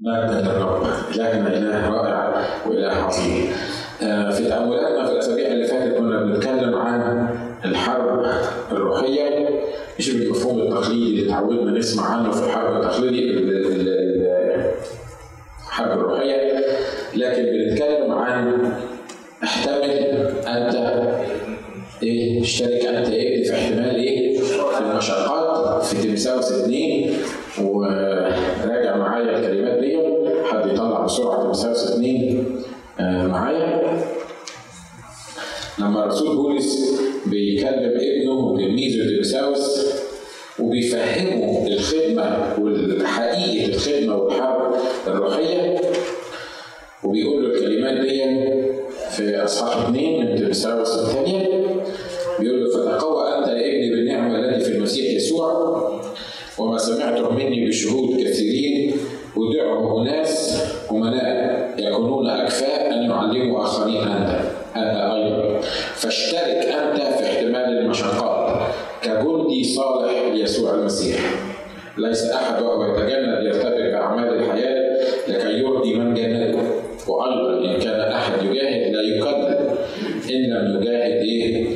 مجدا للرب إلهنا إله رائع وإله عظيم. آه، في تأملاتنا في الأسابيع اللي فاتت كنا بنتكلم عن الحرب الروحية مش بالمفهوم التقليدي اللي تعودنا نسمع عنه في الحرب التقليدي الحرب الروحية لكن بنتكلم عن احتمل أنت إيه اشترك أنت إيه في احتمال إيه في المشقات في تمساوس اثنين وراجع معايا الكلمات دي. حد يطلع بسرعة تمساوس اثنين آه معايا؟ لما الرسول بولس بيكلم ابنه وتلميذه تمساوس وبيفهمه الخدمة والحقيقة الخدمة والحرب الروحية وبيقول له الكلمات دي في أصحاح اثنين من تمساوس الثانية بيقول له فتقوى أنت يا ابني بالنعمة التي في المسيح يسوع وما سمعته مني بشهود كثيرين ودعوا أناس أمناء يكونون أكفاء أن يعلموا آخرين أنت أنت أيضا فاشترك أنت في احتمال المشقات كجندي صالح ليسوع المسيح. ليس أحد وهو يتجند يرتبك باعمال الحياة لكي يرضي من جنده وأيضا إن كان أحد يجاهد لا يكذب إن لم يجاهد إيه؟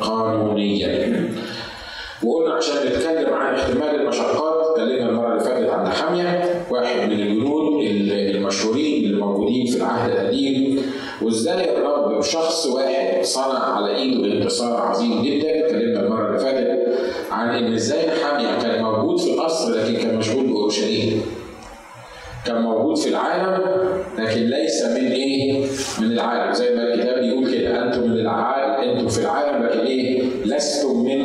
قانونيا. وقلنا عشان نتكلم عن احتمال المشقات اتكلمنا المرة اللي فاتت عن حاميه واحد من الجنود المشهورين اللي موجودين في العهد القديم وإزاي الرب بشخص واحد صنع على إيده انتصار عظيم جدا اتكلمنا المرة اللي فاتت عن إن إزاي حاميه كان موجود في القصر لكن كان مشغول بأورشليم كان موجود في العالم لكن ليس من إيه؟ من العالم زي ما الكتاب بيقول كده أنتم من العالم أنتم في العالم لكن إيه؟ لستم من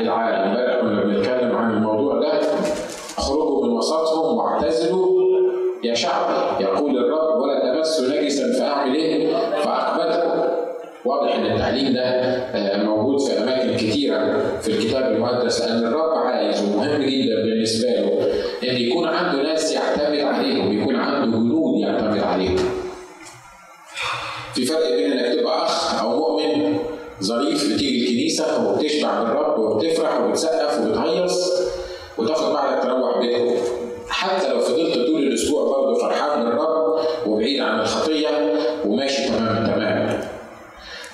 العالم. امبارح كنا بنتكلم عن الموضوع ده. اخرجوا من وسطهم واعتزلوا. يا شعبي يقول الرب ولا تمسوا نجسا فأعمل إيه؟ فاقبلكم واضح إن التعليم ده موجود في أماكن كثيره في الكتاب المقدس لأن الرب عايز ومهم جدا بالنسبة له إن يكون عنده ناس يعتمد عليهم يكون عنده جنود يعتمد عليهم في فرق بين إنك تبقى أخ أو مؤمن ظريف بتيجي الكنيسة وبتشبع بالرب وبتفرح وبتسقف وبتهيص وتاخد بعدك تروح بيتكم. حتى لو فضلت طول الأسبوع برضه فرحان بالرب وبعيد عن الخطية وماشي تمام تمام.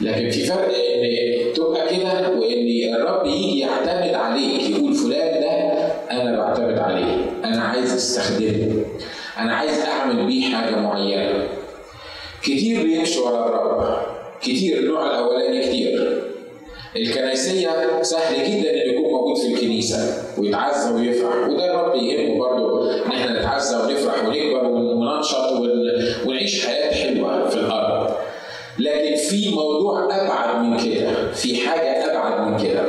لكن في فرق إن تبقى كده وإن الرب يجي يعتمد عليك يقول فلان ده أنا بعتمد عليه أنا عايز أستخدمه أنا عايز أعمل بيه حاجة معينة. كتير بيمشي ورا الرب كتير النوع الأولاني كتير الكنيسية سهل جدا إنه يكون موجود في الكنيسة ويتعزى ويفرح. وده الرب يهمه برضه إن إحنا نتعزى ونفرح ونكبر وننشط ونعيش حياة حلوة في الأرض. لكن في موضوع أبعد من كده في حاجة أبعد من كده.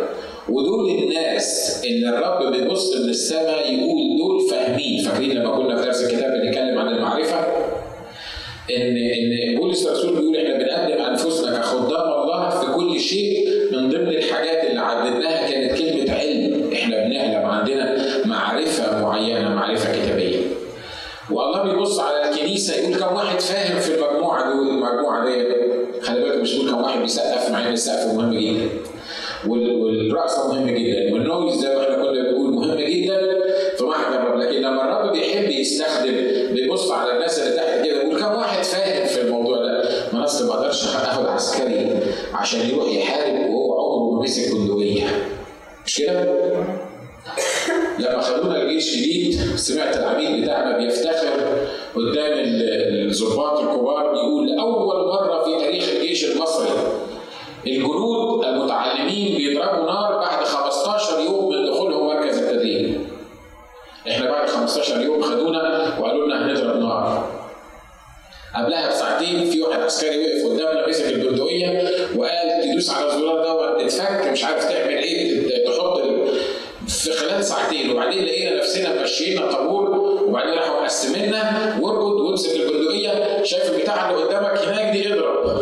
ودول الناس اللي الرب بيبص من السماء يقول دول فاهمين. فاكرين لما كنا في درس الكتاب بنتكلم عن المعرفة؟ إن ان السقف مهم جدا. والرقصه مهم جدا. والنويز زي ما إحنا كنا بنقول مهم جدا. في محضر الرب. لكن لما الرب بيحب يستخدم بيبص على الناس اللي تحت كده يقول كم واحد فاهم في الموضوع ده؟ ما اصل ما أقدرش اخد عسكري عشان يروح يحارب وهو عمره ما مسك بندقيه مش كده؟ لما خدونا الجيش جديد سمعت العميد بتاعنا بيفتخر قدام الضباط الكبار. 15 يوم خدونا وقالوا لنا هنضرب نار. قبلها بساعتين في واحد عسكري وقف قدامنا مسك البندقيه وقال تدوس على الزرار دوت اتفك مش عارف تعمل إيه تحط في خلال ساعتين وبعدين لقينا نفسنا ماشيين طابور وبعدين راحوا مقسمينا واربط وامسك البندقيه شايف البتاع اللي قدامك هناك دي اضرب.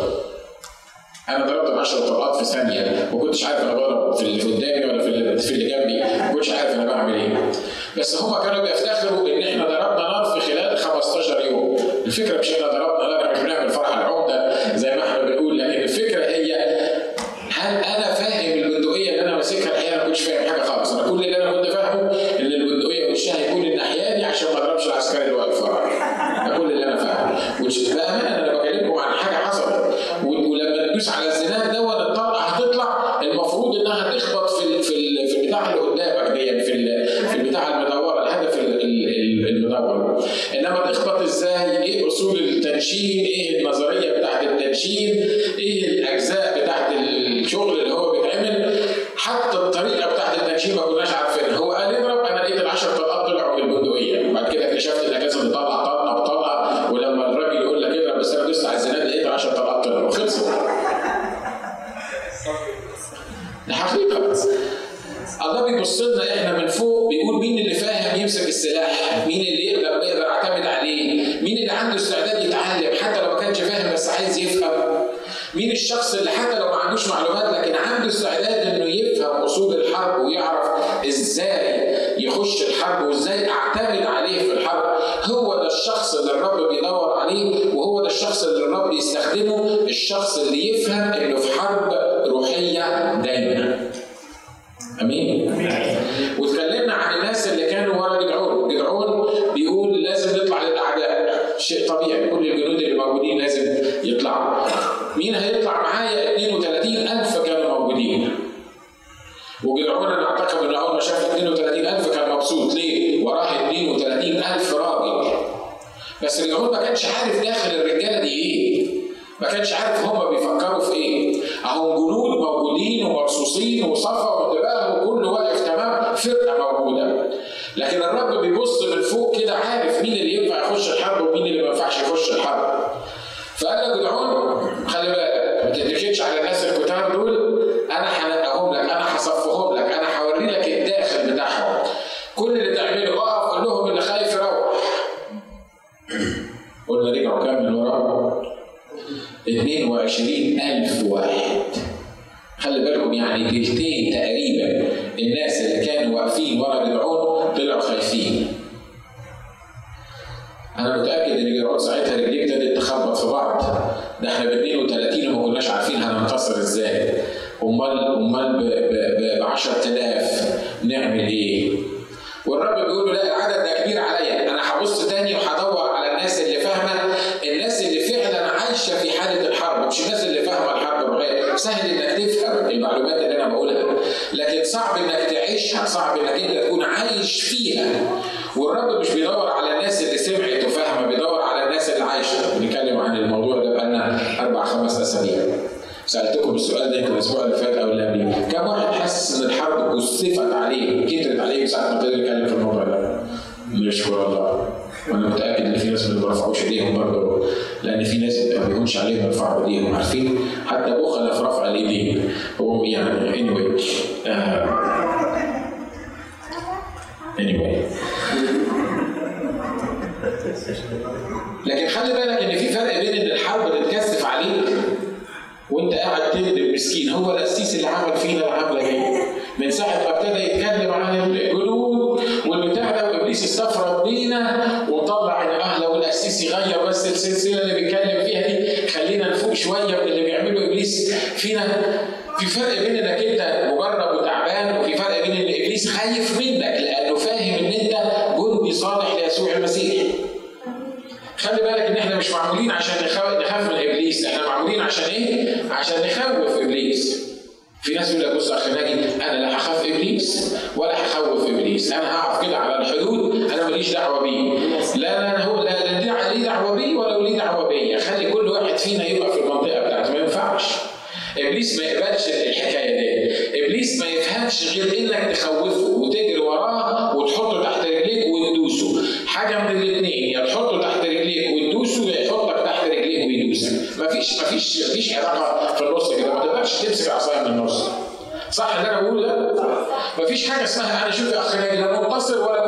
أنا ضربت 10 طلقات في ثانية ما كنتش عارف أنا بضرب في اللي قدامي ولا في اللي جنبي ما كنتش عارف أنا بعمل إيه بس هم كانوا بيفتخروا ان إحنا ضربنا نار في خلال 15 يوم. الفكرة مش إحنا ضربنا نار ما كانش عارف داخل الرجاله دي إيه. ما كانش عارف هما بيفكروا في إيه. اهو جنود موجودين ومرصوصين وصفا ودماغ وكله واقف تمام. فرقة موجودة. لكن الرب وابتدى يتكلم عن الجنود وان تعب وابليس استفرد بينا وطلع لو والأسيسي غير بس السلسلة اللي بيتكلم فيها دي خلينا نفوق شوية من اللي بيعمله إبليس فينا في فرق بين إنك أنت مجرب وتعبان وفي فرق بين إن إبليس خايف منك لأنه فاهم إن أنت جندي صالح ليسوع المسيح. خلي بالك إن إحنا مش معمولين عشان نخاف من إبليس، إحنا معمولين عشان إيه؟ عشان نخوف إبليس. في ناس يقول لك بص اخلاق أنا هقف كده على الحدود أنا ماليش دعوة بيه. لا لا أنا هو لا لا ليه دعوة بيه ولا ليه دعوة بيا؟ خلي كل واحد فينا يبقى في المنطقة بتاعته ما ينفعش. إبليس ما يقبلش الحكاية دي. إبليس ما يفهمش غير إنك تخوفه وتجري وراه وتحطه تحت رجليك وتدوسه. حاجة من الاثنين يا تحطه تحت رجليك وتدوسه يا يحطك تحت رجليك ويدوسك مفيش مفيش مفيش علاقه في النص كده. ما تقدرش تمسك عصاية من النص. صح مفيش حاجة اسمها أنا شوفي يا أخي أنا مقصر ولا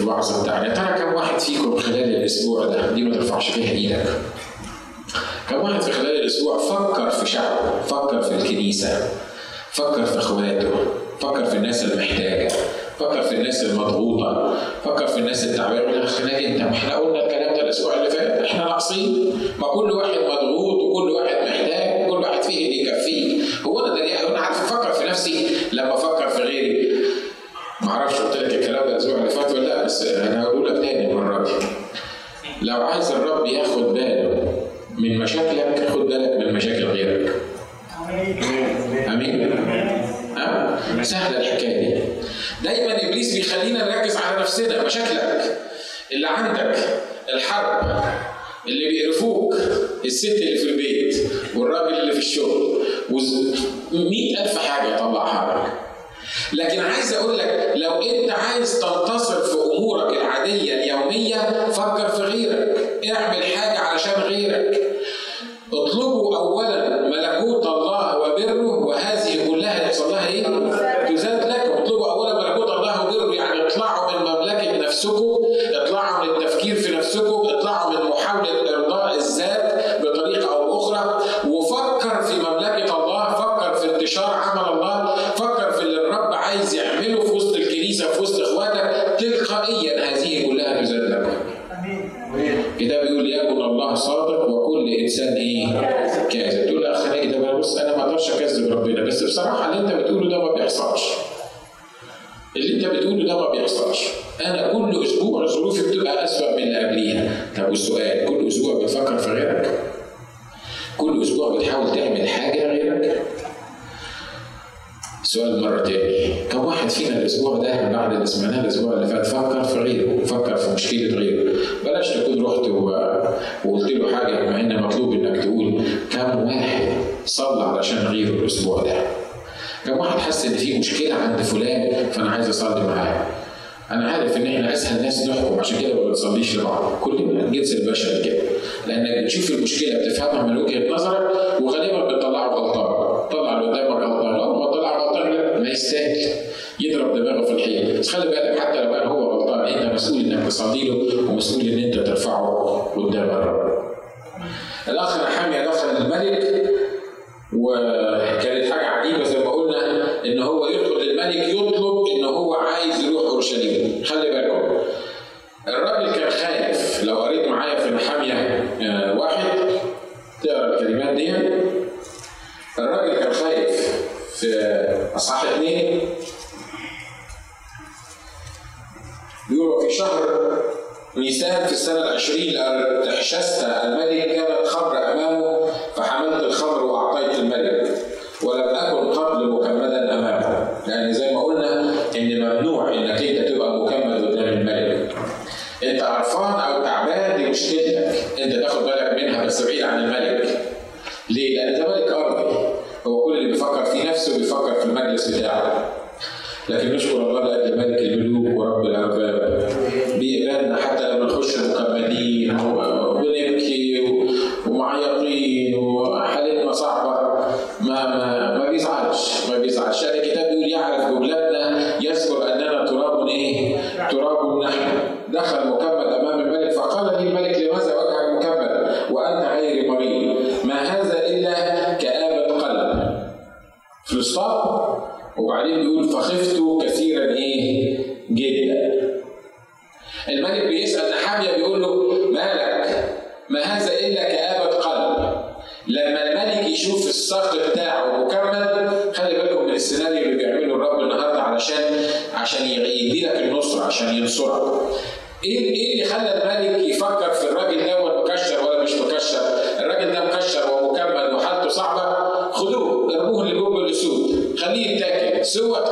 الوعظة بتاعنا، يا ترى كم واحد فيكم خلال الأسبوع ده؟ دي ما ترفعش فيها إيدك. كم واحد في خلال الأسبوع فكر في شعبه، فكر في الكنيسة، فكر في أخواته فكر في الناس المحتاجة فكر في الناس المضغوطة فكر في الناس التعبانة. يقول ناجي أنت ما إحنا قلنا الكلام ده الأسبوع اللي فات إحنا ناقصين. ما كل واحد مشاكلك خد بالك من مشاكل غيرك. آمين. أه؟ سهلة الحكاية دي. دايما إبليس بيخلينا نركز على نفسنا مشاكلك اللي عندك الحرب اللي بيقرفوك الست اللي في البيت والراجل اللي في الشغل ومئة ألف حاجة يطلعها لك لكن عايز أقول لك لو أنت عايز تنتصر في أمورك العادية اليومية فكر في غيرك. اعمل حاجة علشان غيرك. whether كم واحد صلى علشان غيره الأسبوع ده. كم واحد حس إن في مشكلة عند فلان فأنا عايز أصلي معاه. أنا عارف إن إحنا أسهل ناس نحكم عشان كده ما بنصليش لبعض. كلنا الجنس البشري كده. لانك بتشوف المشكلة بتفهمها من وجهة نظرك وغالبا بتطلعه غلطان. طلع اللي قدامك غلطان. لو ما طلع غلطان ما يستاهل. يضرب دماغه في الحيط. بس خلي بالك حتى لو كان هو غلطان أنت مسؤول إنك تصلي له ومسؤول إن أنت ترفعه قدام الرب. الأخ نحاميه دخل الملك وكانت حاجة عجيبة زي ما قلنا إن هو يدخل للملك يطلب إن هو عايز يروح أورشليم. خلي بالكم الراجل كان خايف. لو قريت معايا في نحاميه واحد تقرأ الكلمات دي. الراجل كان خايف في أصحاح اثنين بيقول في شهر نيسان في السنة العشرين تحشست الملك كانت خمر أمامه فحملت الخمر وأعطيت الملك ولم عشان يدي لك النصرة عشان ينصرك. إيه إيه اللي خلى الملك يفكر في الراجل ده مكشر ولا مش مكشر؟ الراجل ده مكشر ومكمل وحالته صعبة خدوه ارموه لجوب الأسود خليه يتاكل سوت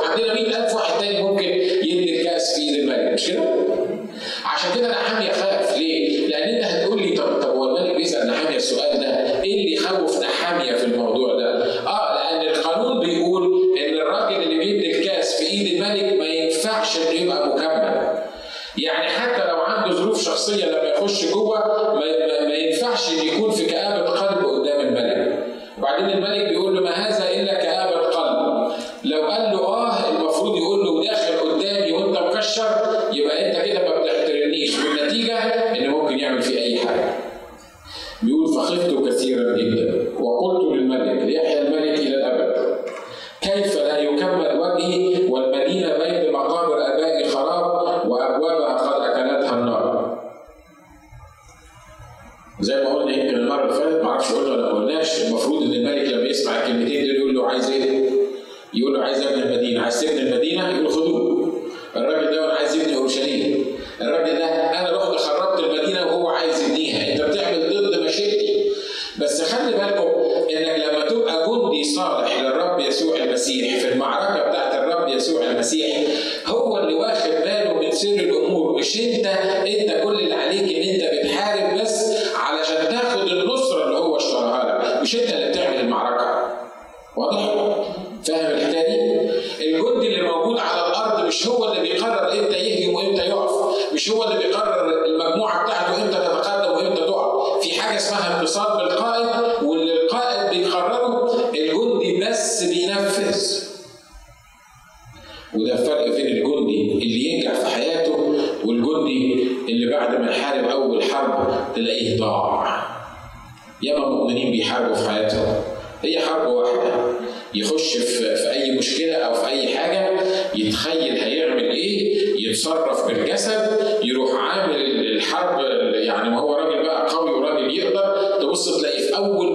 ياما مؤمنين بيحاربوا في حياتهم. هي حرب واحدة. يخش في, في أي مشكلة أو في أي حاجة يتخيل هيعمل إيه يتصرف بالجسد يروح عامل الحرب يعني ما هو راجل بقى قوي وراجل يقدر. تبص تلاقيه في أول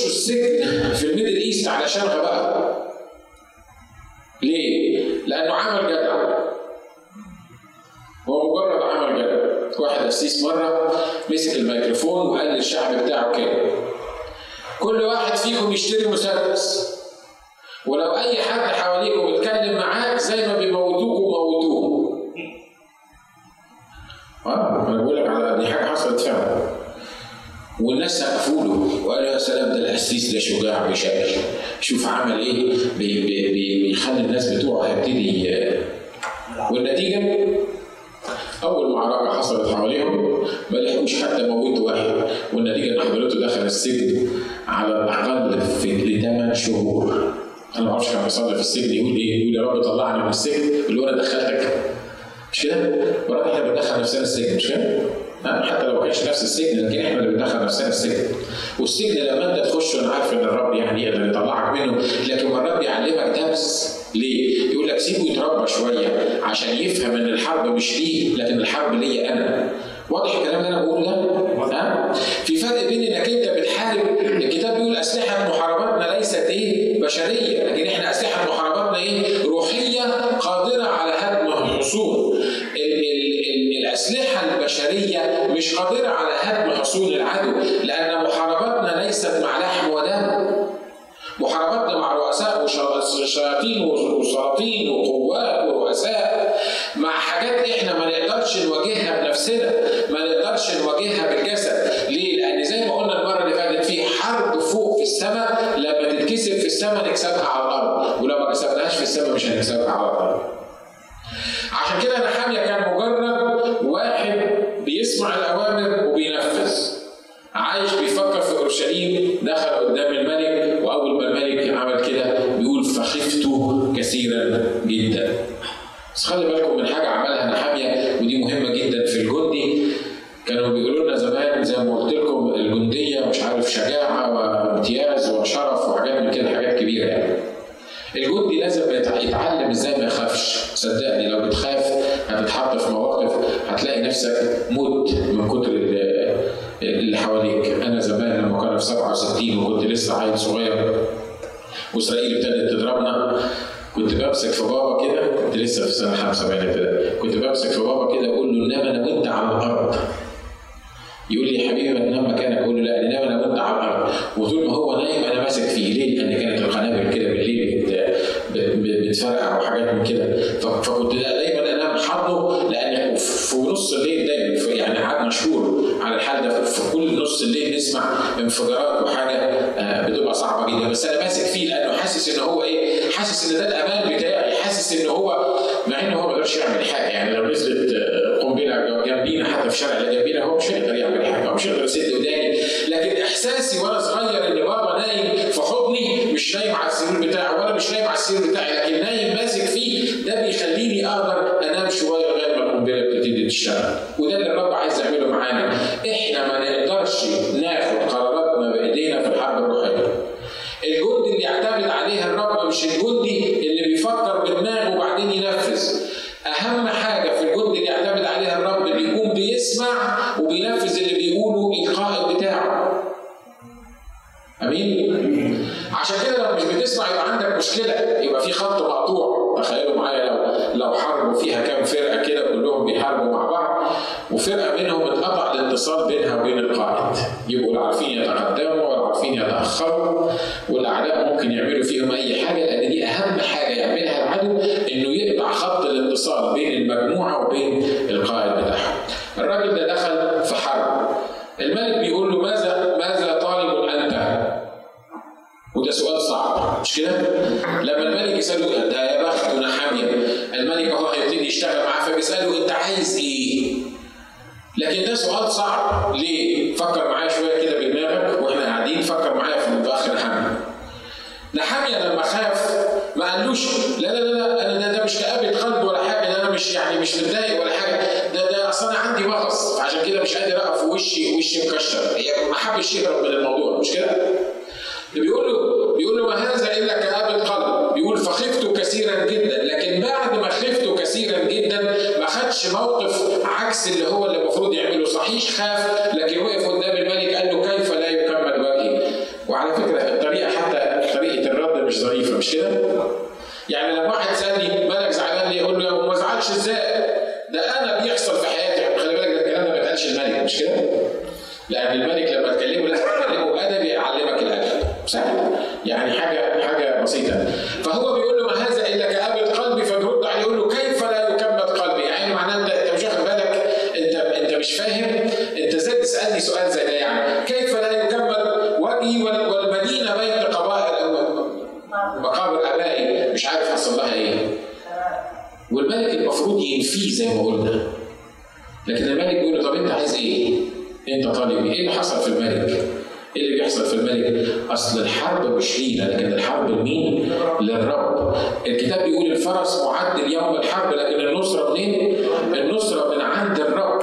بتخشوا السجن في ال Middle East علشانها بقى. ليه؟ لأنه عمل جدع. هو مجرد عمل جدع. واحد قسيس مرة مسك الميكروفون وقال للشعب بتاعه كده. كل واحد فيكم يشتري مسدس. ولو أي حد حواليكم يتكلم معاك زي ما بيموتوكم موتوه. آه أنا بقول لك على دي حاجة حصلت فعلا. والناس سقفوا له وقالوا يا سلام ده القسيس ده شجاع بيشجع شوف عمل إيه؟ بي بي بي بيخلي الناس بتوعه هيبتدي والنتيجة؟ أول معركة حصلت حواليهم ما لحقوش حتى موتوا واحد. والنتيجة إن حضرته دخل السجن على الأقل في لثمان شهور. أنا ما أعرفش كان بيصلي في السجن يقول إيه؟ يقول يا رب طلعني من السجن له أنا دخلتك. مش كده؟ ولكن إحنا بندخل نفسنا السجن مش كده؟ حتى لو ما كانش نفس السجن لكن إحنا اللي بندخل نفسنا السجن والسجن لما أنت تخش أنا عارف إن الرب يعني يقدر يطلعك منه لكن مرات بيعلمك درس ليه؟ يقول لك سيبه يتربى شوية عشان يفهم إن الحرب مش ليه لكن الحرب ليا أنا واضح الكلام اللي أنا بقوله ده؟ ها؟ في فرق بين إنك أنت بتحارب الكتاب بيقول أسلحة محارباتنا ليست إيه؟ بشرية لكن إحنا أسلحة محارباتنا إيه؟ روحية قادرة على هدم الحصون. ال ال ال الاسلحه البشرية مش قادرة على هدم حصون العدو لأن محارباتنا ليست مع لحم ودم. محارباتنا مع رؤساء وشياطين وسلاطين وقوات ورؤساء مع حاجات إحنا ما نقدرش نواجهها بنفسنا ما نقدرش نواجهها بالجسد ليه؟ لأن زي ما قلنا المرة اللي فاتت في حرب فوق في السماء لما تتكسب في السماء نكسبها على الأرض ولو ما كسبناهاش في السماء مش هنكسبها على الأرض عشان كده نحامية كان مجرد بس خلي بالكم من حاجة عملها نحامية ودي مهمة جدا في الجندي. كانوا بيقولوا لنا زمان زي ما قلت لكم الجندية مش عارف شجاعة وامتياز وشرف وحاجات من كده حاجات كبيرة يعني. الجندي لازم يتعلم إزاي ما يخافش. صدقني لو بتخاف هتتحط في مواقف هتلاقي نفسك مت من كتر اللي حواليك. أنا زمان لما كنا في 67 وكنت لسه عيل صغير وإسرائيل ابتدت تضربنا كنت بمسك في بابا كده كنت لسه في سنة خمسة باين كده. كنت بمسك في بابا كده أقول له إنما أنا وانت على الأرض. يقول لي يا حبيبي ما تنام مكانك. أقول له لا إنما أنا وانت على الأرض. وطول ما هو نايم أنا ماسك فيه. ليه؟ لأن كانت القنابل كده بالليل بتفرقع وحاجات من كده. فكنت دايما انام حاضنه لأن في نص الليل دايما يعني عاد مشهور على الحال ده. في كل نص الليل نسمع انفجارات وحاجة آه، بتبقى صعبة جدا. بس أنا ماسك فيه لأنه حاسس إن هو إيه؟ حاسس إن ده الأمان بتاعي حاسس ان هو مع ان هو ما يقدرش يعمل حاجة. يعني لو نزلت آه، قنبله جنبينا حتى في الشارع اللي جنبينا هو مش هيقدر يعمل حاجة. هو مش هيقدر يسد وداني. لكن إحساسي وأنا صغير إن بابا نايم في حضني مش نايم على السرير بتاعه وأنا مش نايم على السرير بتاعي لكن نايم ماسك فيه ده بيخليني أقدر أنام شوية لغاية ما القنبلة بتبتدي تشتغل. بيسمع وبينفذ اللي بيقوله القائد بتاعه أمين؟ عشان كده لو مش بتسمع يبقى عندك مشكلة يبقى في خط مقطوع. تخيلوا معايا لو لو حرب بيحصل في الملك؟ أصل الحرب مش لينا لكن الحرب لمين؟ للرب. الكتاب بيقول الفرس معد ليوم الحرب لكن النصرة منين؟ النصرة من عند الرب.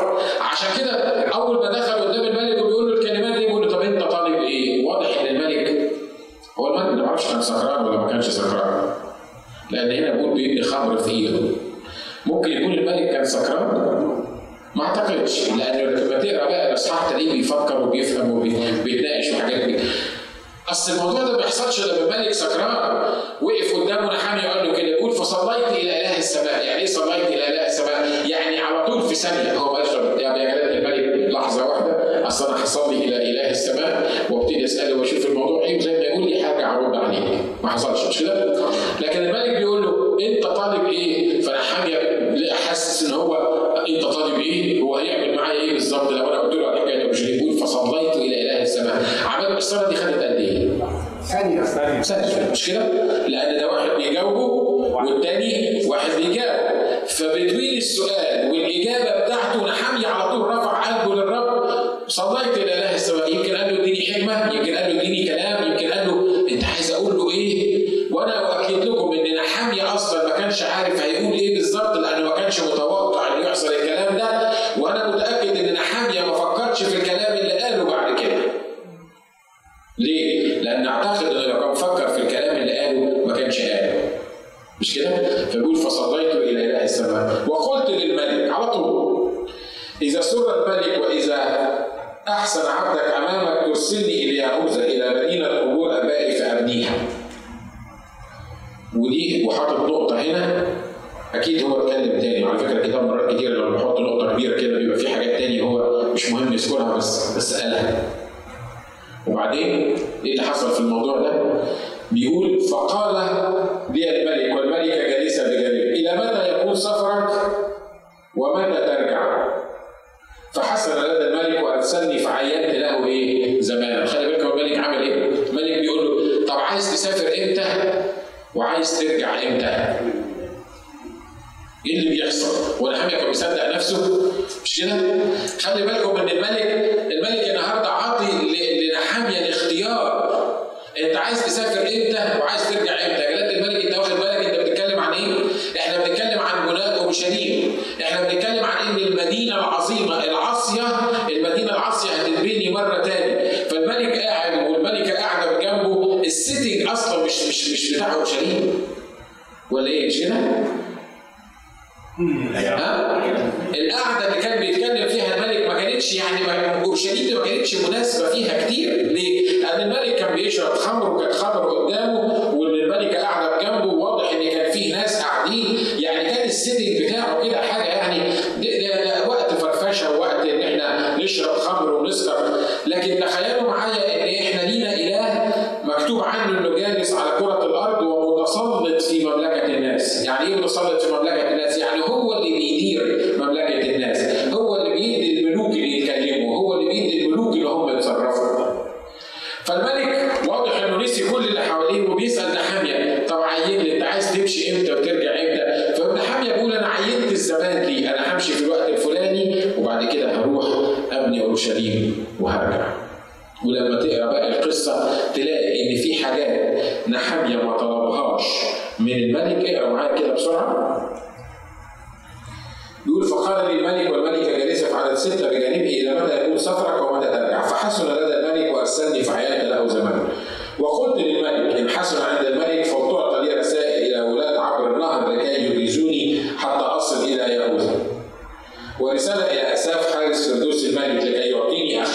عشان كده أول ما دخل قدام الملك وبيقول له الكلمات دي بيقول له طب أنت طالب إيه؟ واضح إن الملك هو الملك ما أعرفش كان سكران ولا ما كانش سكران. لأن هنا بيقول بيدي خمر في إيده. ممكن يكون الملك كان سكران ما أعتقدش لأنه لما تقرأ بقى الإصحاح تلاقيه بيفكر وبيفهم وبيتناقش اصل الموضوع ده ما بيحصلش لما الملك سكران وقف قدامه نحامي وقال له كده يقول فصليت إلى إله السماء يعني إيه صليت إلى إله السماء؟ يعني على طول في ثانية هو ما يا جلاله الملك لحظة واحدة أصل أنا هصلي إلى إله السماء وأبتدي أسأله وأشوف الموضوع إيه زي ما يقول لي حاجة ارد عليك ما حصلش مش كده؟ لكن الملك بيقول له أنت طالب إيه؟ فنحامي حاسس إن هو أنت طالب إيه؟ هو هيعمل معايا إيه بالظبط لو أنا قلت له عليك انت مش هيقول فصليت إلى اله السماء عمل الصلاه دي خدت قد إيه؟ ثانية. ثانية. ثانية. مش كده؟ لأن ده واحد بيجاوبه والتاني واحد بيجاوب. فبتوين السؤال ومتى ترجع؟ فحسن لدى الملك وأرسلني فعينت له إيه؟ زمانا، خلي بالك هو الملك عمل إيه؟ الملك بيقول له طب عايز تسافر إمتى؟ وعايز ترجع إمتى؟ إيه اللي بيحصل؟ هو الحامي كان مصدق نفسه؟ مش كده؟ خلي بالكم إن الملك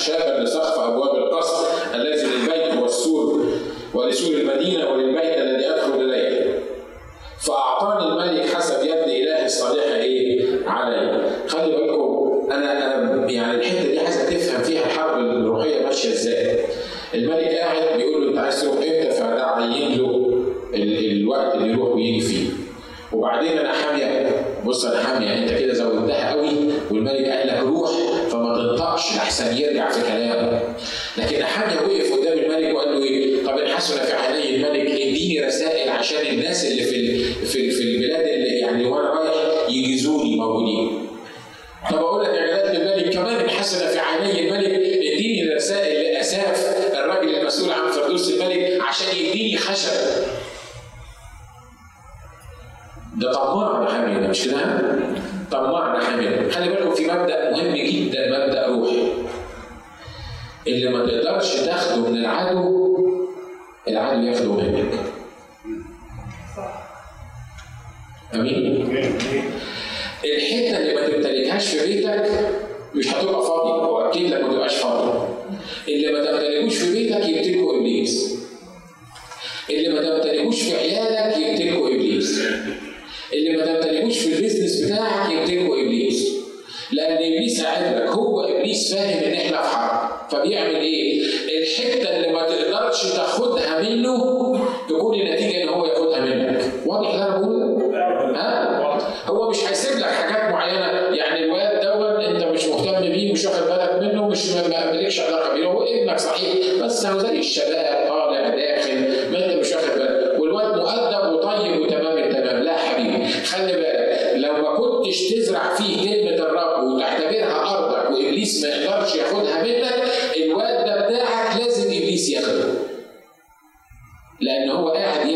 Shepherd,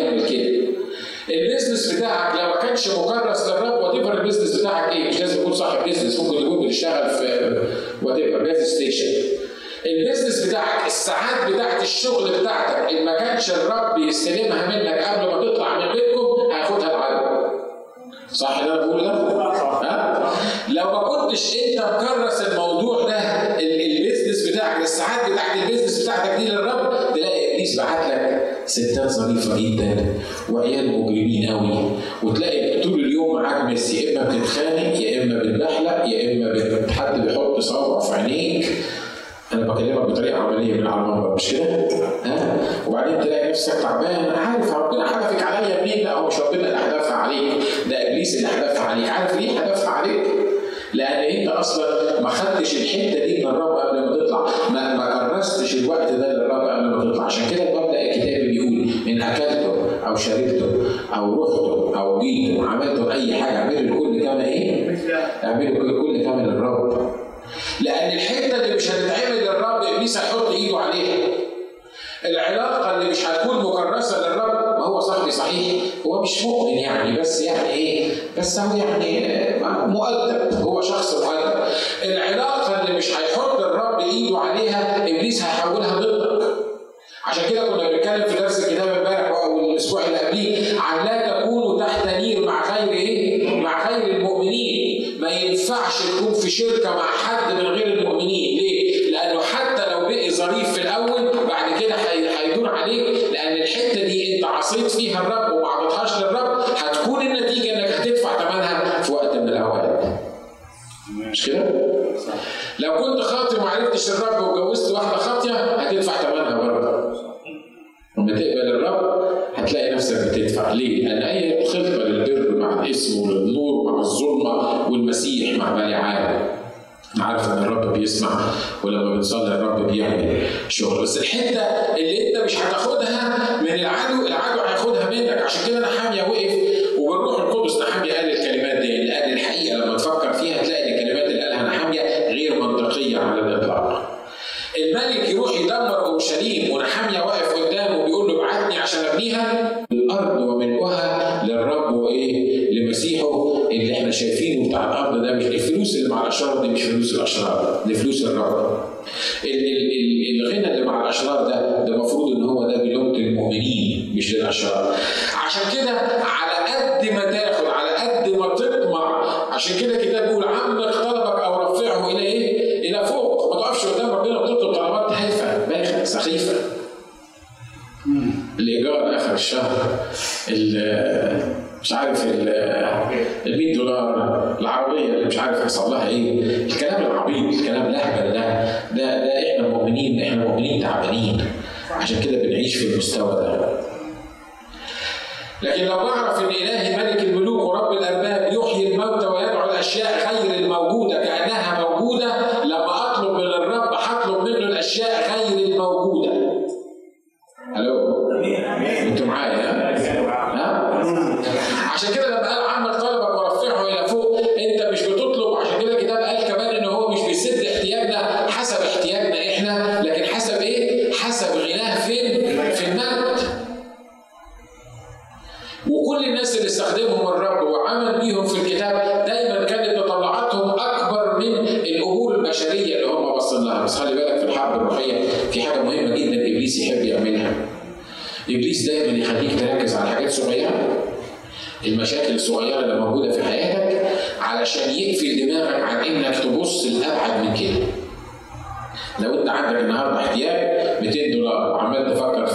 هيعمل كده. ال business بتاعك لو ما كانش مكرس للرب whatever ال business بتاعك إيه؟ مش لازم يكون صاحب business ممكن يكون بيشتغل في whatever gas station ال business بتاعك الساعات بتاعت الشغل بتاعتك إن ما كانش الرب يستلمها منك قبل ما تطلع من بيتكم هياخدها العدو صح اللي أنا بقوله ده؟ ها؟ لو ما كنتش أنت مكرس الموضوع ده ال business بتاعك الساعات بتاعت ال business بتاعتك دي للرب تلاقي إبليس بعت لك ستات ظريفه جدا وعيال مجرمين قوي وتلاقي طول اليوم معاك بس يا إما بتتخانق يا إما بتبحلق يا إما حد بيحط صبع في عينيك أنا بكلمك بطريقة عملية من المنبر مش كده؟ ها؟ وبعدين تلاقي نفسك تعبان عارف ربنا حدفك عليا منين؟ لا هو مش ربنا اللي حدفها عليك ده إبليس اللي حدفها عليك، عارف ليه حدفها عليك؟ لأن أنت أصلا ما خدتش الحتة دي من الرب قبل ما تطلع، ما كرستش الوقت ده للرب قبل ما تطلع، عشان كده ان اكلته أو شربته أو رحته أو جيته عملته أي حاجة اعملوا الكل كما إيه؟ اعملوا الكل كما للرب. لأن الحتة اللي مش هتتعمل للرب إبليس هيحط إيده عليها. العلاقة اللي مش هتكون مكرسة للرب ما هو صاحبي صحيح هو مش مؤمن يعني بس يعني إيه بس هو يعني مؤدب هو شخص مؤدب العلاقة اللي مش هيحط الرب إيده عليها إبليس هيحولها ضدك عشان كده كنا بنتكلم في درس الكتاب امبارح أو الأسبوع اللي قبليه عن لا تكونوا تحت نير مع غير إيه؟ مع غير المؤمنين ما ينفعش تكون في شركة مع حد من غير المؤمنين ليه؟ لأنه حتى لو بقي ظريف في الأول بعد كده هيدور عليك لأن الحتة دي أنت عصيت فيها الرب وما عطيتهاش للرب هتكون النتيجة إنك هتدفع ثمنها في وقت من الأوقات. مش كده؟ لو كنت خاطي وما عرفتش الرب واتجوزت واحدة ليه؟ لأن أي خطه للبر مع الإسم وللنور مع الظلمة والمسيح مع بلعام عارف إن الرب بيسمع ولما بنصلي الرب بيعمل شغل. بس الحتة اللي أنت مش هتاخدها من العدو العدو هياخدها منك. عشان كده نحاميه وقف الأشرار دي مش فلوس الأشرار دي فلوس الرب. الغنى اللي مع الأشرار ده ده المفروض إن هو ده بلغه المؤمنين مش للأشرار. عشان كده على قد ما تاخد على قد ما تطمع عشان كده الكتاب بيقول عمك طلبك أو رفعه إلى إيه؟ إلى فوق ما تقفش قدام ربنا وتطلب طلبات هايفه بايخه سخيفة. الإيجار آخر الشهر مش عارف ال 100 دولار العربية مش عارف يحصل لها إيه. الكلام العبيط الكلام الأهبل ده ده ده إحنا مؤمنين إحنا مؤمنين تعبانين. عشان كده بنعيش في المستوى ده. لكن لو بعرف إن إلهي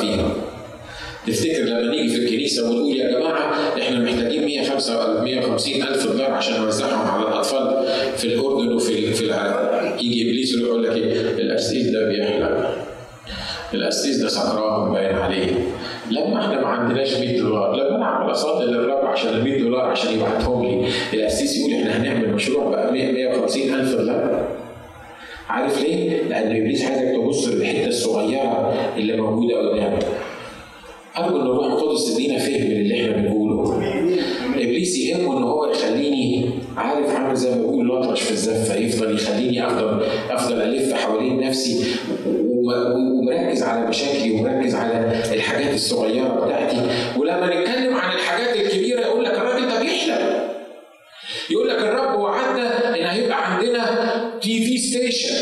فيها تفتكر لما نيجي في الكنيسة ونقول يا جماعة إحنا محتاجين 150 ألف دولار عشان نوزعهم على الأطفال في الأردن وفي في العراق يجي إبليس يقول لك إيه؟ القسيس ده بيحلم القسيس ده سكران باين عليه. لما إحنا ما عندناش 100 دولار لما أنا أعمل اصلي للرب عشان ال 100 دولار عشان يبعتهم لي القسيس يقول إحنا هنعمل مشروع بقى 100 150 ألف دولار. عارف ليه؟ لأن ابليس عايزك تبص للحتة الصغيرة اللي موجودة قدامك أرجو إن الروح القدس تدينا فهم للي إحنا بنقوله. إبليس يهمه إن هو يخليني عارف عامل زي ما بيقول الأطرش في الزفة يفضل يخليني أفضل أفضل ألف حوالين نفسي ومركز على مشاكلي ومركز على الحاجات الصغيرة بتاعتي ولما نتكلم عن الحاجات الكبيرة يقول لك الراجل ده بيحلم. يقول لك الرب وعدنا إن هيبقى عندنا TV station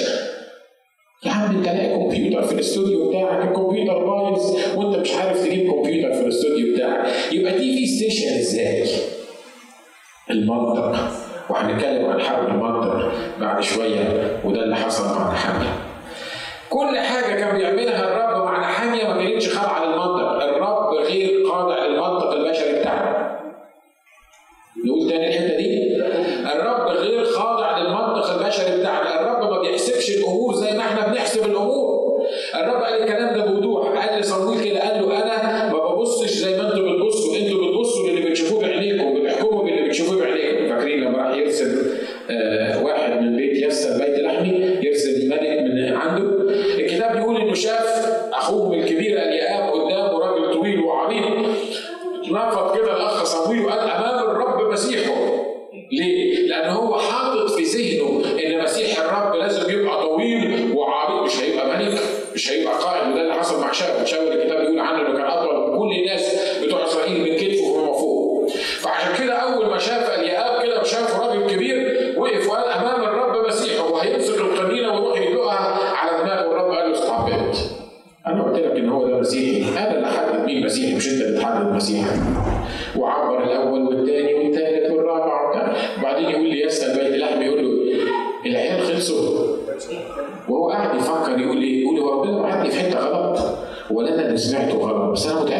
يا عم انت لاقي كمبيوتر في الاستوديو بتاعك الكمبيوتر بايظ وانت مش عارف تجيب كمبيوتر في الاستوديو بتاعك يبقى TV station إزاي؟ المنطق وهنتكلم عن حرب المنطق بعد شوية وده اللي حصل مع نحاميه. كل حاجة كان بيعملها الرب مع نحاميه ما كانتش خاضعه مش انت المسيح. وعبر الأول والثاني والثالث والرابع وبعدين يقول لي يسال بيت لحم يقول له العيال خلصوا. وهو قاعد يفكر يقول إيه؟ يقول ربنا بعتني في حتة غلط ولا أنا اللي سمعته غلط. بس أنا متعب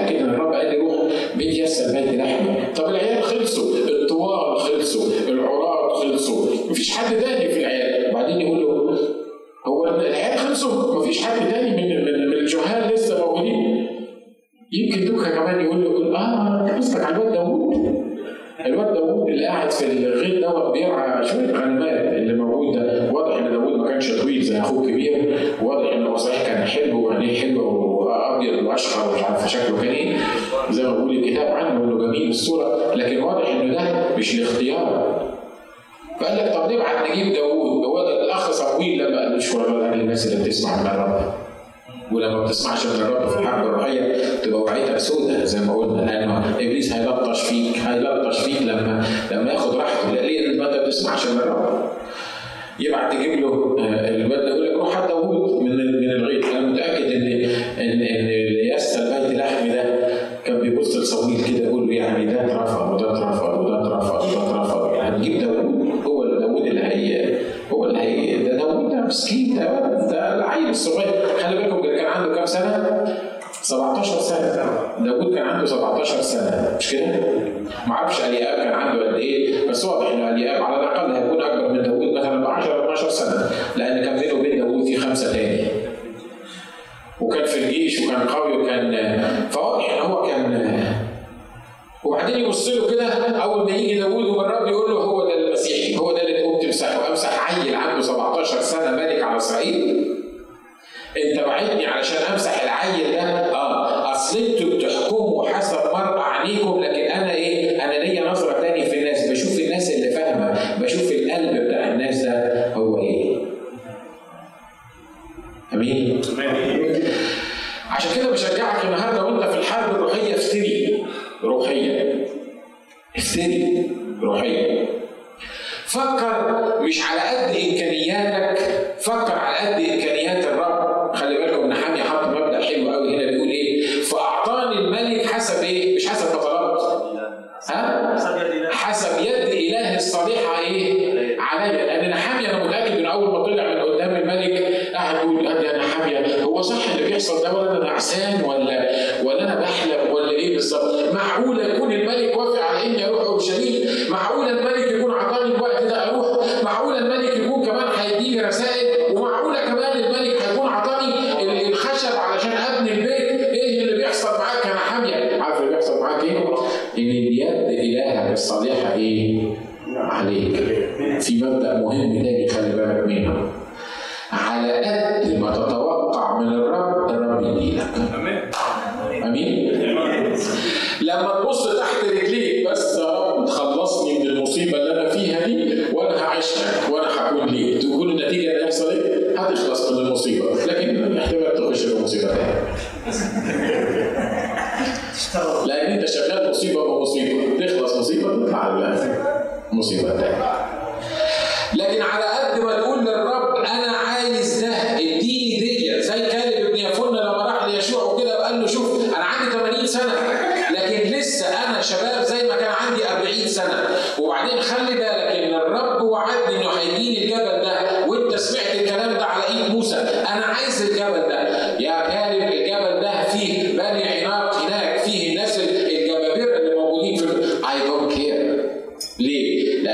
انت وعدني علشان امسح العيل ده. آه اصل أنتوا بتحكموا حسب مرأة عينيكم لكن أنا إيه أنا ليا نظرة تانية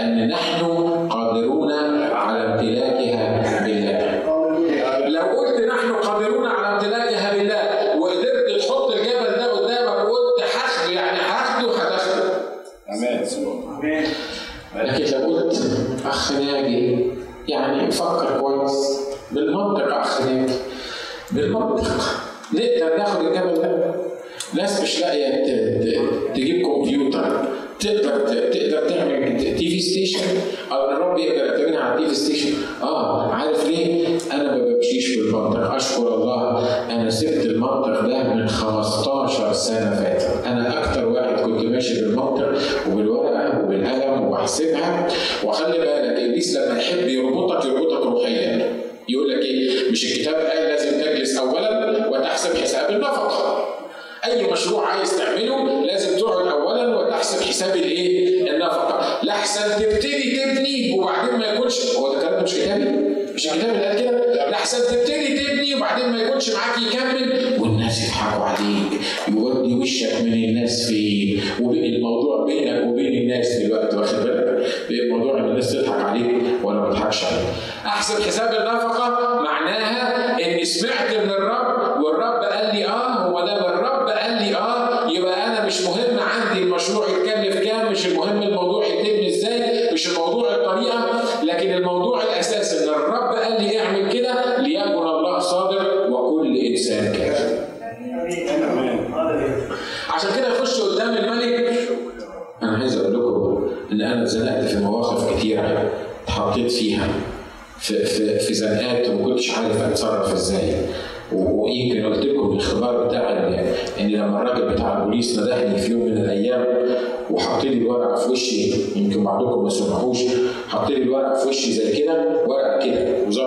لأن نحن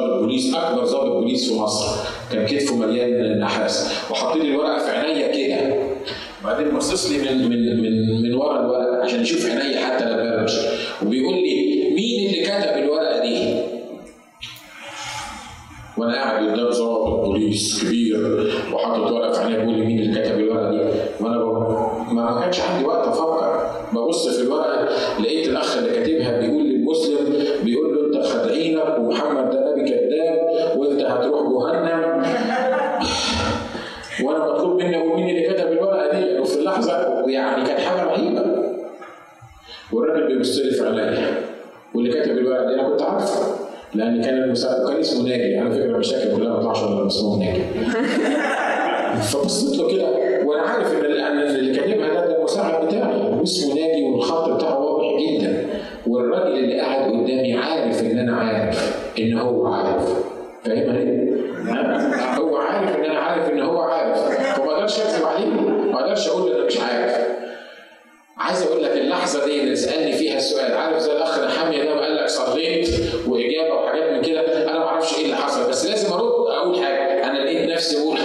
ضابط بوليس أكبر ضابط بوليس في مصر. كان كتفه مليان نحاس وحاطين الورقه في عينيا كده. وبعدين بصص لي من من من من ورا الورقه عشان يشوف عينيا حتى لما بمشي وبيقول لي مين اللي كتب الورقة دي؟ وأنا قاعد قدام ضابط بوليس كبير وحاطط ورقة في عينيا بيقول لي مين اللي كتب الورقة دي؟ وأنا ما كانش عندي وقت أفكر. ببص في الورقة لقيت الأخ اللي كاتبها المستلف عليا واللي كتب الورق دي أنا كنت عارفه لأن كان المساعد كان اسمه ناجي. على فكره المشاكل كلها ما طلعش ولا اسمه ناجي. فبصيت له كده وأنا عارف إن اللي كاتبها ده ده المساعد بتاعي واسمه ناجي والخط بتاعه واضح جدا. والراجل اللي قاعد قدامي عارف إن أنا عارف إن هو عارف. فاهم هو عارف إن أنا عارف إن هو عارف. فما أقدرش أكذب عليه ما أقدرش أقول عايز أقول لك اللحظة دي اللي سألني فيها السؤال عارف زي الأخ حمي ده وقال لك صليت وإجابة وحاجات من كده؟ أنا ما أعرفش إيه اللي حصل بس لازم أرد أقول حاجة أنا لقيت نفسي بقول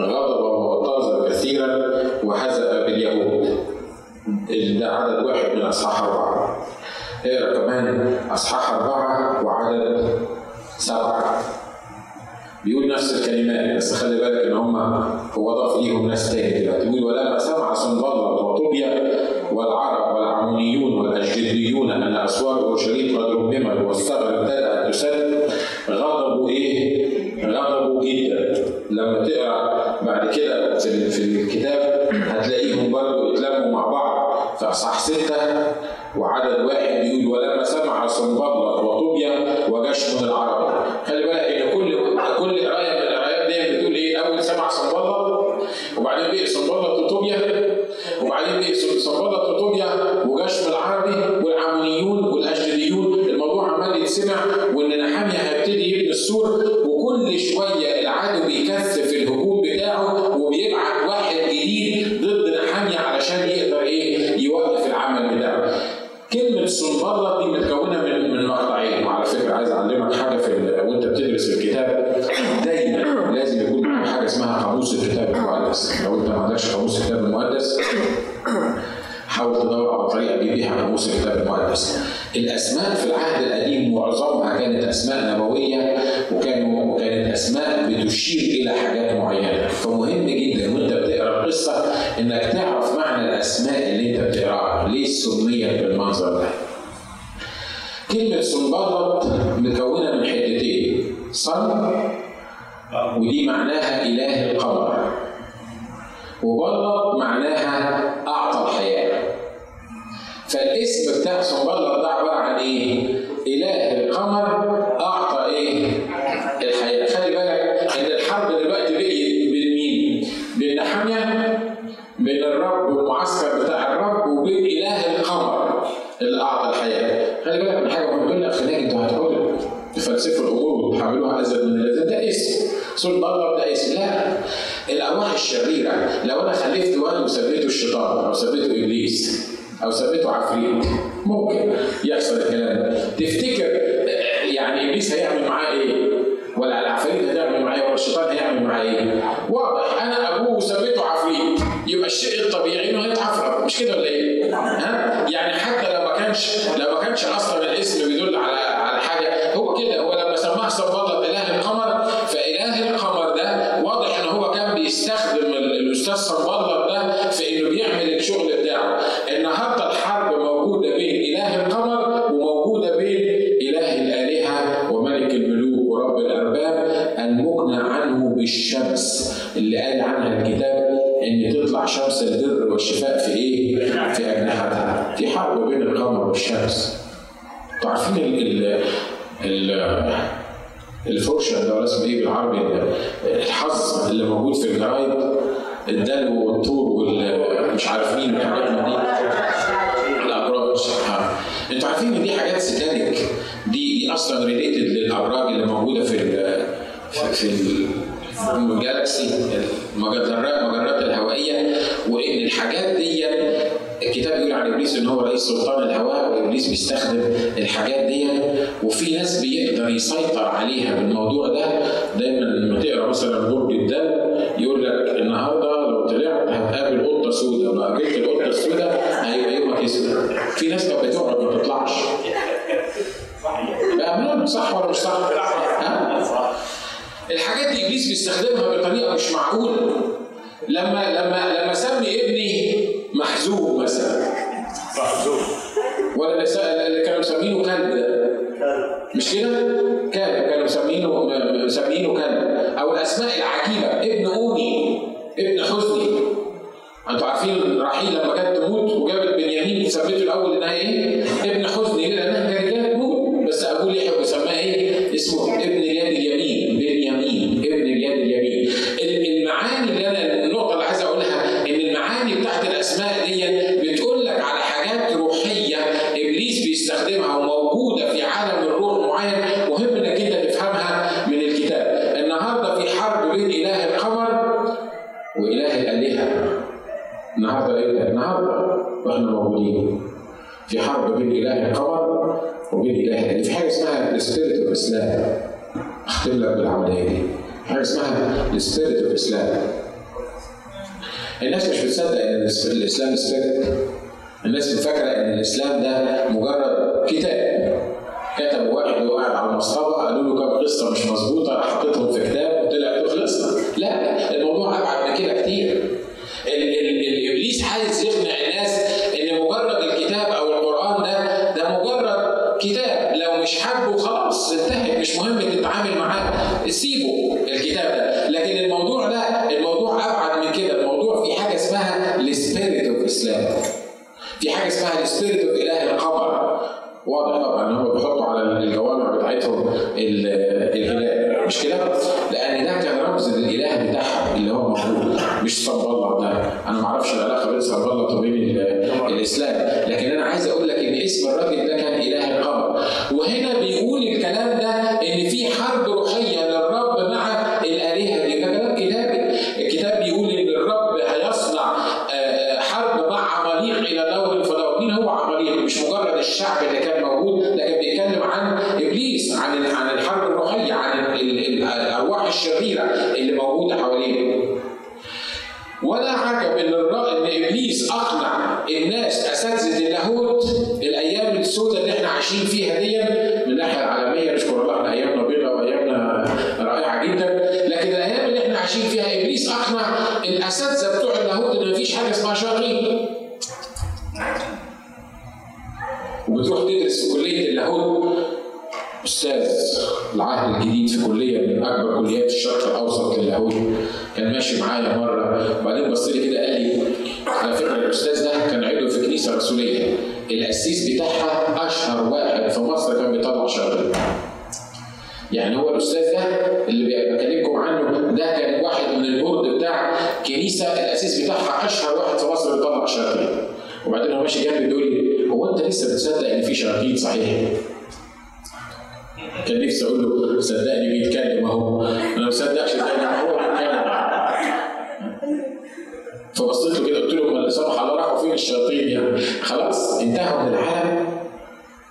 غضب وغتاظ كثيرا وهزأ باليهود. ده عدد واحد من أصحاح أربعة. اقرا كمان؟ أصحاح أربعة وعدد سبعة. بيقول نفس الكلمات بس خلي بالك إن هم هو ضاف ليهم ناس تاني دلوقتي. بيقول ولما سمع صنبلط وطوبيا والعرب والعمونيون والأشجديون أن أسوار أورشليم قد رممت اصحاح ستة وعدد واحد. القمر اللي أعطى الحياة. خلي بالك من تقول لي أخي ناجي أنتوا هتقولوا تفلسفوا الأمور وتحولوها أزيد من اللازم ده اسم. صنبلط ده اسم لا الأرواح الشريرة لو أنا خلفت ولد وسميته الشيطان أو سميته إبليس أو سميته عفريت ممكن يحصل الكلام ده تفتكر يعني إبليس هيعمل معاه إيه؟ ولا العفريت هتعمل معاه ولا الشيطان هيعمل معاه إيه؟ واضح أنا أبوه وسميته عفريت يبقى الشيء الطبيعي إنه هيتعفرت مش كده ولا إيه؟ ها؟ يعني حتى لو ما كانش لو ما كانش أصلا الاسم بيدل على على حاجة هو كده هو لما سماه صنبلط إله القمر فإله القمر ده واضح إن هو كان بيستخدم ال- الأستاذ صنبلط ده في إنه بيعمل الشغل شمس البر والشفاء في إيه؟ في أجنحتها. في حرب بين القمر والشمس. أنتوا عارفين ال ال ال الفرشة ده ولا اسمه إيه بالعربي؟ ال- الحظ اللي موجود في الجرايد الدلو والثور والمش عارف مين والحاجات من دي. الابراج. أنتوا عارفين إن دي حاجات satanic دي دي أصلا related للأبراج اللي موجودة في ال في, في ال- الجالاكسي المجرات المجرات الهوائية وإن الحاجات دي الكتاب يقول عن إبليس إن هو رئيس سلطان الهواء وإبليس بيستخدم الحاجات دي وفي ناس بيقدر يسيطر عليها بالموضوع ده. دايما لما تقرأ مثلا برج الدم يقول لك النهارده لو طلعت هتقابل قطة سوداء لو قابلت القطه السوداء هيبقى يومك اسود في ناس كانت بتقعد ما تطلعش بأمانة صح ولا مش صح؟ ها؟ الحاجات دي إبليس بيستخدمها بطريقة مش معقولة. لما لما لما سمي ابني محزوب مثلا. محزوب ولا اللي كانوا مسمينه كلب ده مش كده؟ كلب كانوا مسمينه مسمينه كلب أو الأسماء العجيبة. ابن اوني ابن حزني. أنتوا عارفين ابليس أقنع الناس اساتذه اللاهوت الأيام السوداء اللي إحنا عايشين فيها دي من الناحية العالمية نشكر الله إحنا أيامنا بيضاء وأيامنا رائعة جدا. لكن الأيام اللي إحنا عايشين فيها إبليس أقنع الأساتذة بتوع اللاهوت إن مفيش حاجة اسمها شياطين وبتروح تدرس في كلية اللاهوت أستاذ العهد الجديد في كلية من أكبر كليات الشرق الأوسط للاهوت. كان ماشي معايا مرة وبعدين بص لي كده قال لي على فكره الاستاذ ده كان عضو في كنيسه رسوليه القسيس بتاعها أشهر واحد في مصر كان بيطلع شياطين يعني هو الأستاذ ده اللي بكلمكم عنه ده كان واحد من البورد بتاع كنيسة الأسيس بتاعها أشهر واحد في مصر بيطلع شياطين وبعدين هو ماشي جنبي بيقول لي هو أنت لسه بتصدق إن في شياطين صحيح؟ كان نفسي أقول له صدقني بيتكلم أهو أنا ما بصدقش زي ما هو بيتكلم فبصيت له كده قلت له ما لا سمح الله راحوا فين الشياطين يعني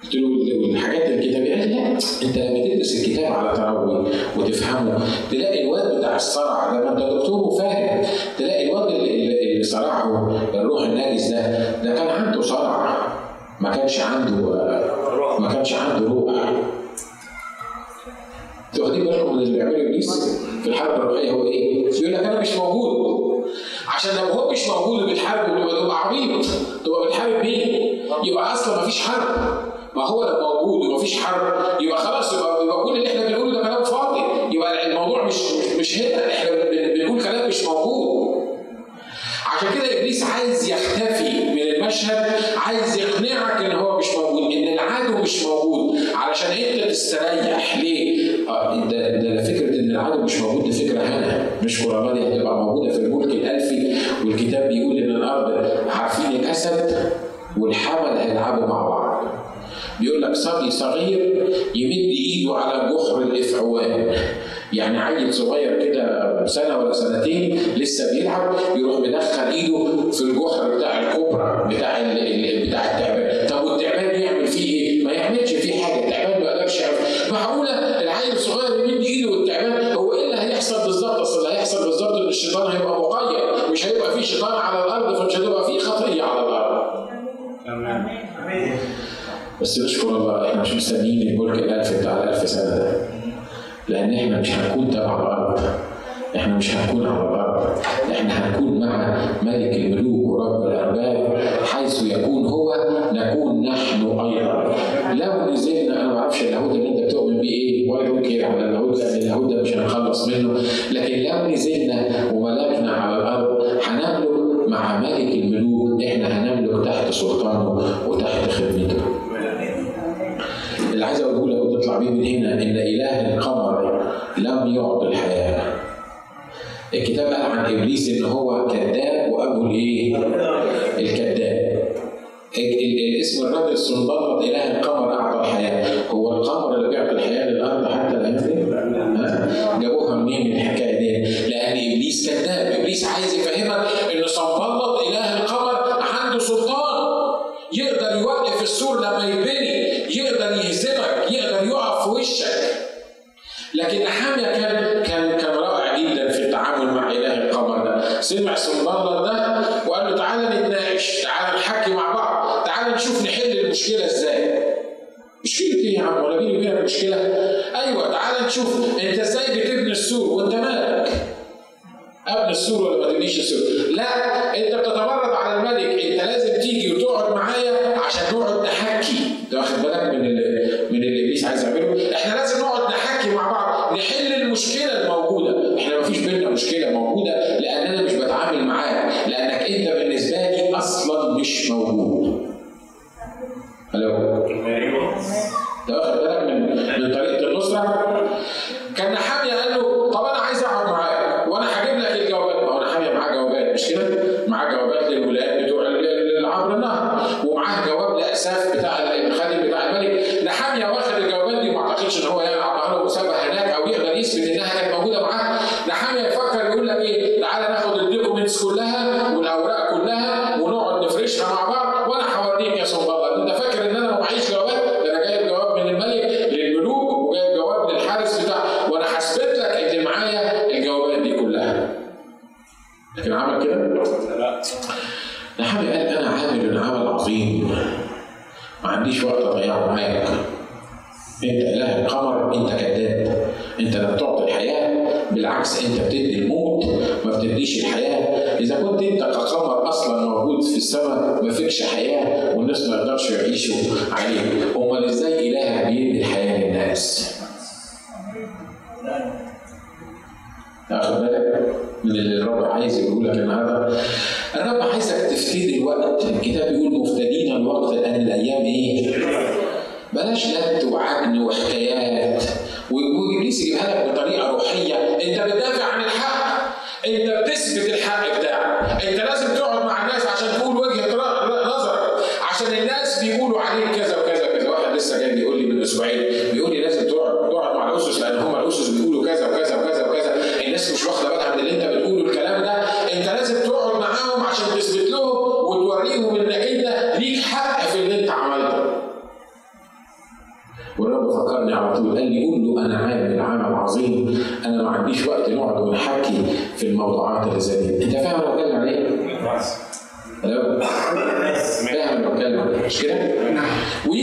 انتهوا من الكتابيه قال لي لا أنت لما تدرس الكتاب على تروي وتفهمه تلاقي الواد بتاع الصرع ده أنت دكتور وفاهم تلاقي الواد اللي, صرعه الروح الناجس ده ده كان عنده صرع ما كانش عنده ما كانش عنده روح أنتوا واخدين بالكم من اللي بيعمله إبليس في الحرب الروحية هو إيه؟ يقول لك أنا مش موجود عشان لو هو مش موجود تبقى تبقى عبيط تبقى بتحارب مين؟ يبقى أصلا ما فيش حرب. ما هو لو موجود وما فيش حرب. يبقى خلاص يبقى, يبقى كل اللي إحنا بنقوله ده كلام فاضي. يبقى الموضوع مش مش هنا. إحنا بن- بنقول كلام مش موجود. عشان كده إبليس عايز يختفي من المشهد عايز يقنعك إن هو مش موجود إن العدو مش موجود. علشان أنت تستريح. ليه؟ آه ده ده فكرة إن العدو مش موجود دي فكرة هنا. الله دي هتبقى موجودة في الملك الألفي والكتاب بيقول إن الأرض عارفين الاسد والحمل هيلعبوا مع بعض. بيقول لك صبي صغير يمد ايده على جحر الإفعوان. يعني عيل صغير كده سنة ولا سنتين لسه بيلعب يروح مدخل ايده في الجحر بتاع الكوبرا بتاع ال بتاع التعبان. اشكر الله إحنا مش مستنيين البرج الألف بتاع الألف سنة ده. لأن إحنا مش هنكون تبع الأرض. إحنا مش هنكون على الأرض. إحنا هنكون مع ملك الملوك ورب الأرباب حيث يكون هو نكون نحن تلميذ ان هو كذاب Shogul. Valeu.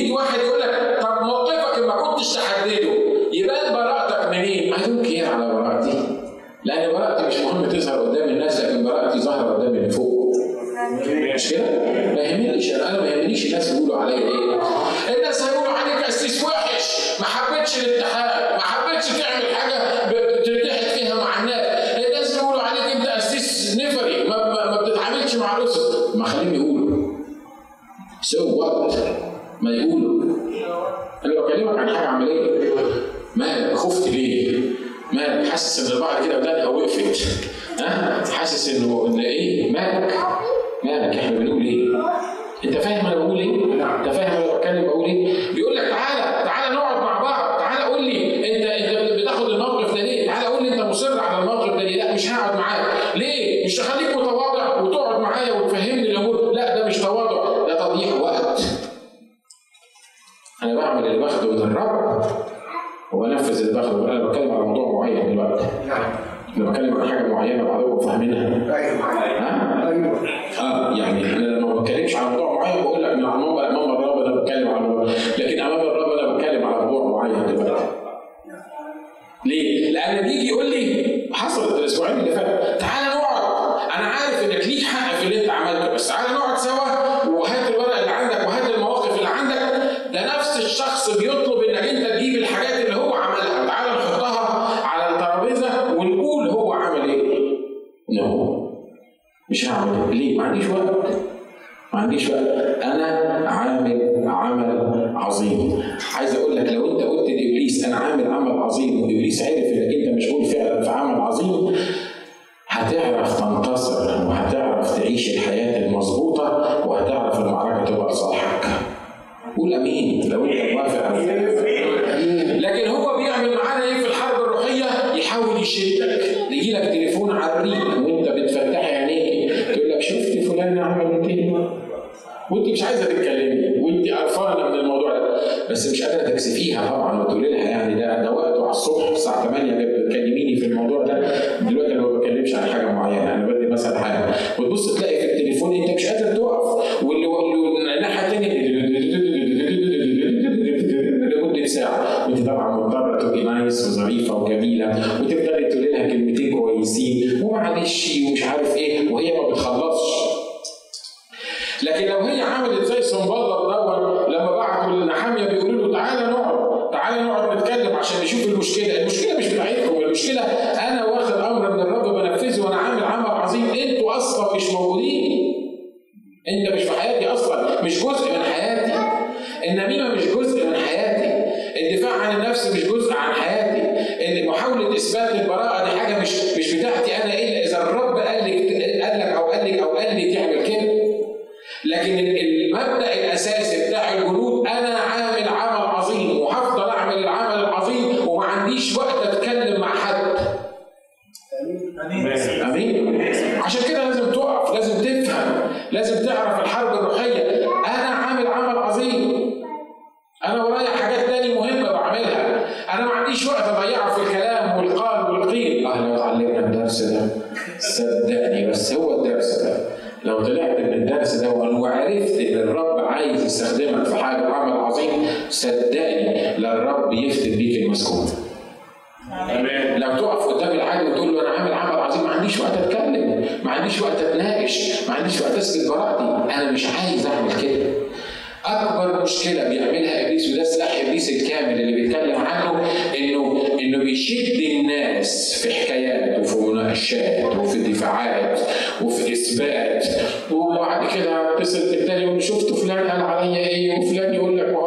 يجي واحد يقول لك طب موقفك ما كنتش تحدده. يبان براءتك منين؟ ما دونت على براءتي لأن براءتي مش مهم تظهر قدام الناس لكن براءتي ظاهرة قدام اللي فوق. مش كده؟ ما يهمنيش. أنا ما يهمنيش الناس يقولوا عليا. إيه يجي لك تليفون على وانت بتفتح عينيك تقول لك شفت فلان عمل كده وانت مش عايزة تتكلمي وانت قرفانة من الموضوع ده. بس مش قادرة تكسفيها طبعا وتقول شفت فلان قال عليا إيه وفلان يقول لك ما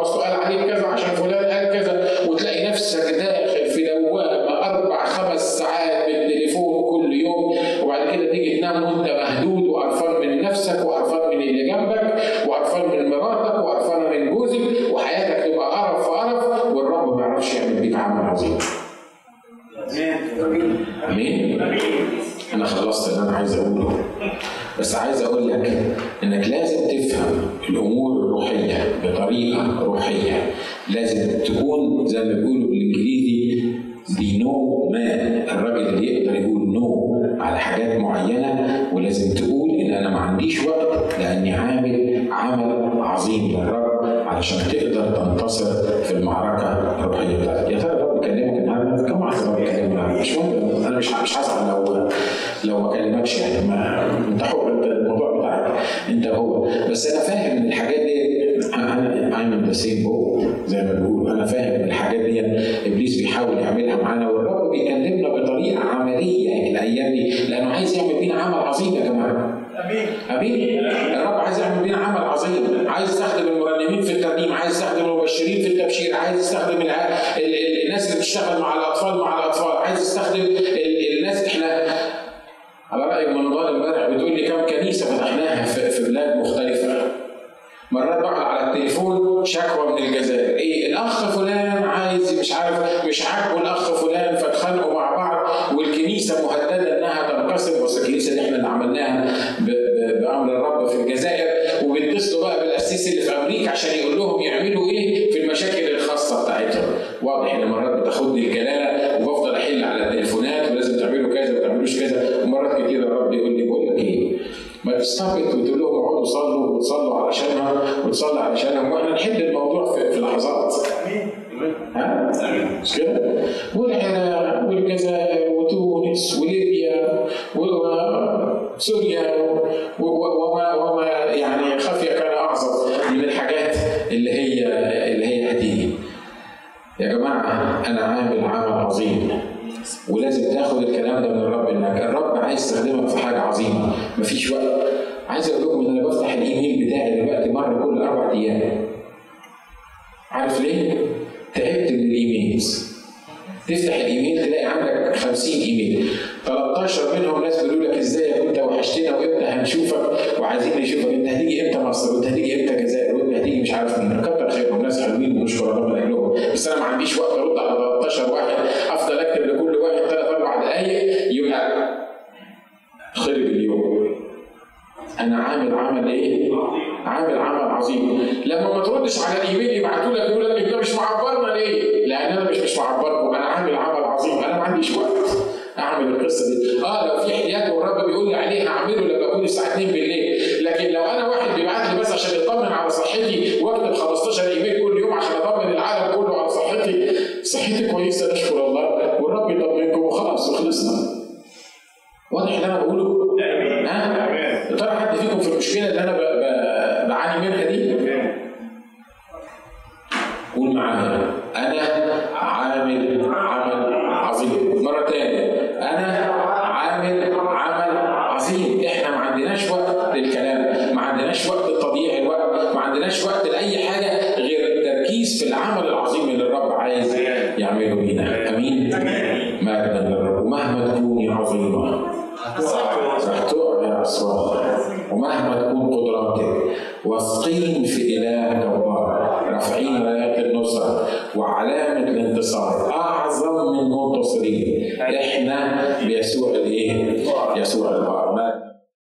روحيه لازم تكون زي ما بيقولوا بالإنجليزي دي نو ما الراجل اللي يقدر يقول نو على حاجات معينة ولازم تقول إن أنا ما عنديش وقت لأني عامل عمل عظيم للرب علشان تقدر تنتصر في المعركة الروحية بتاعتك. simple than a good Would Anna, would, a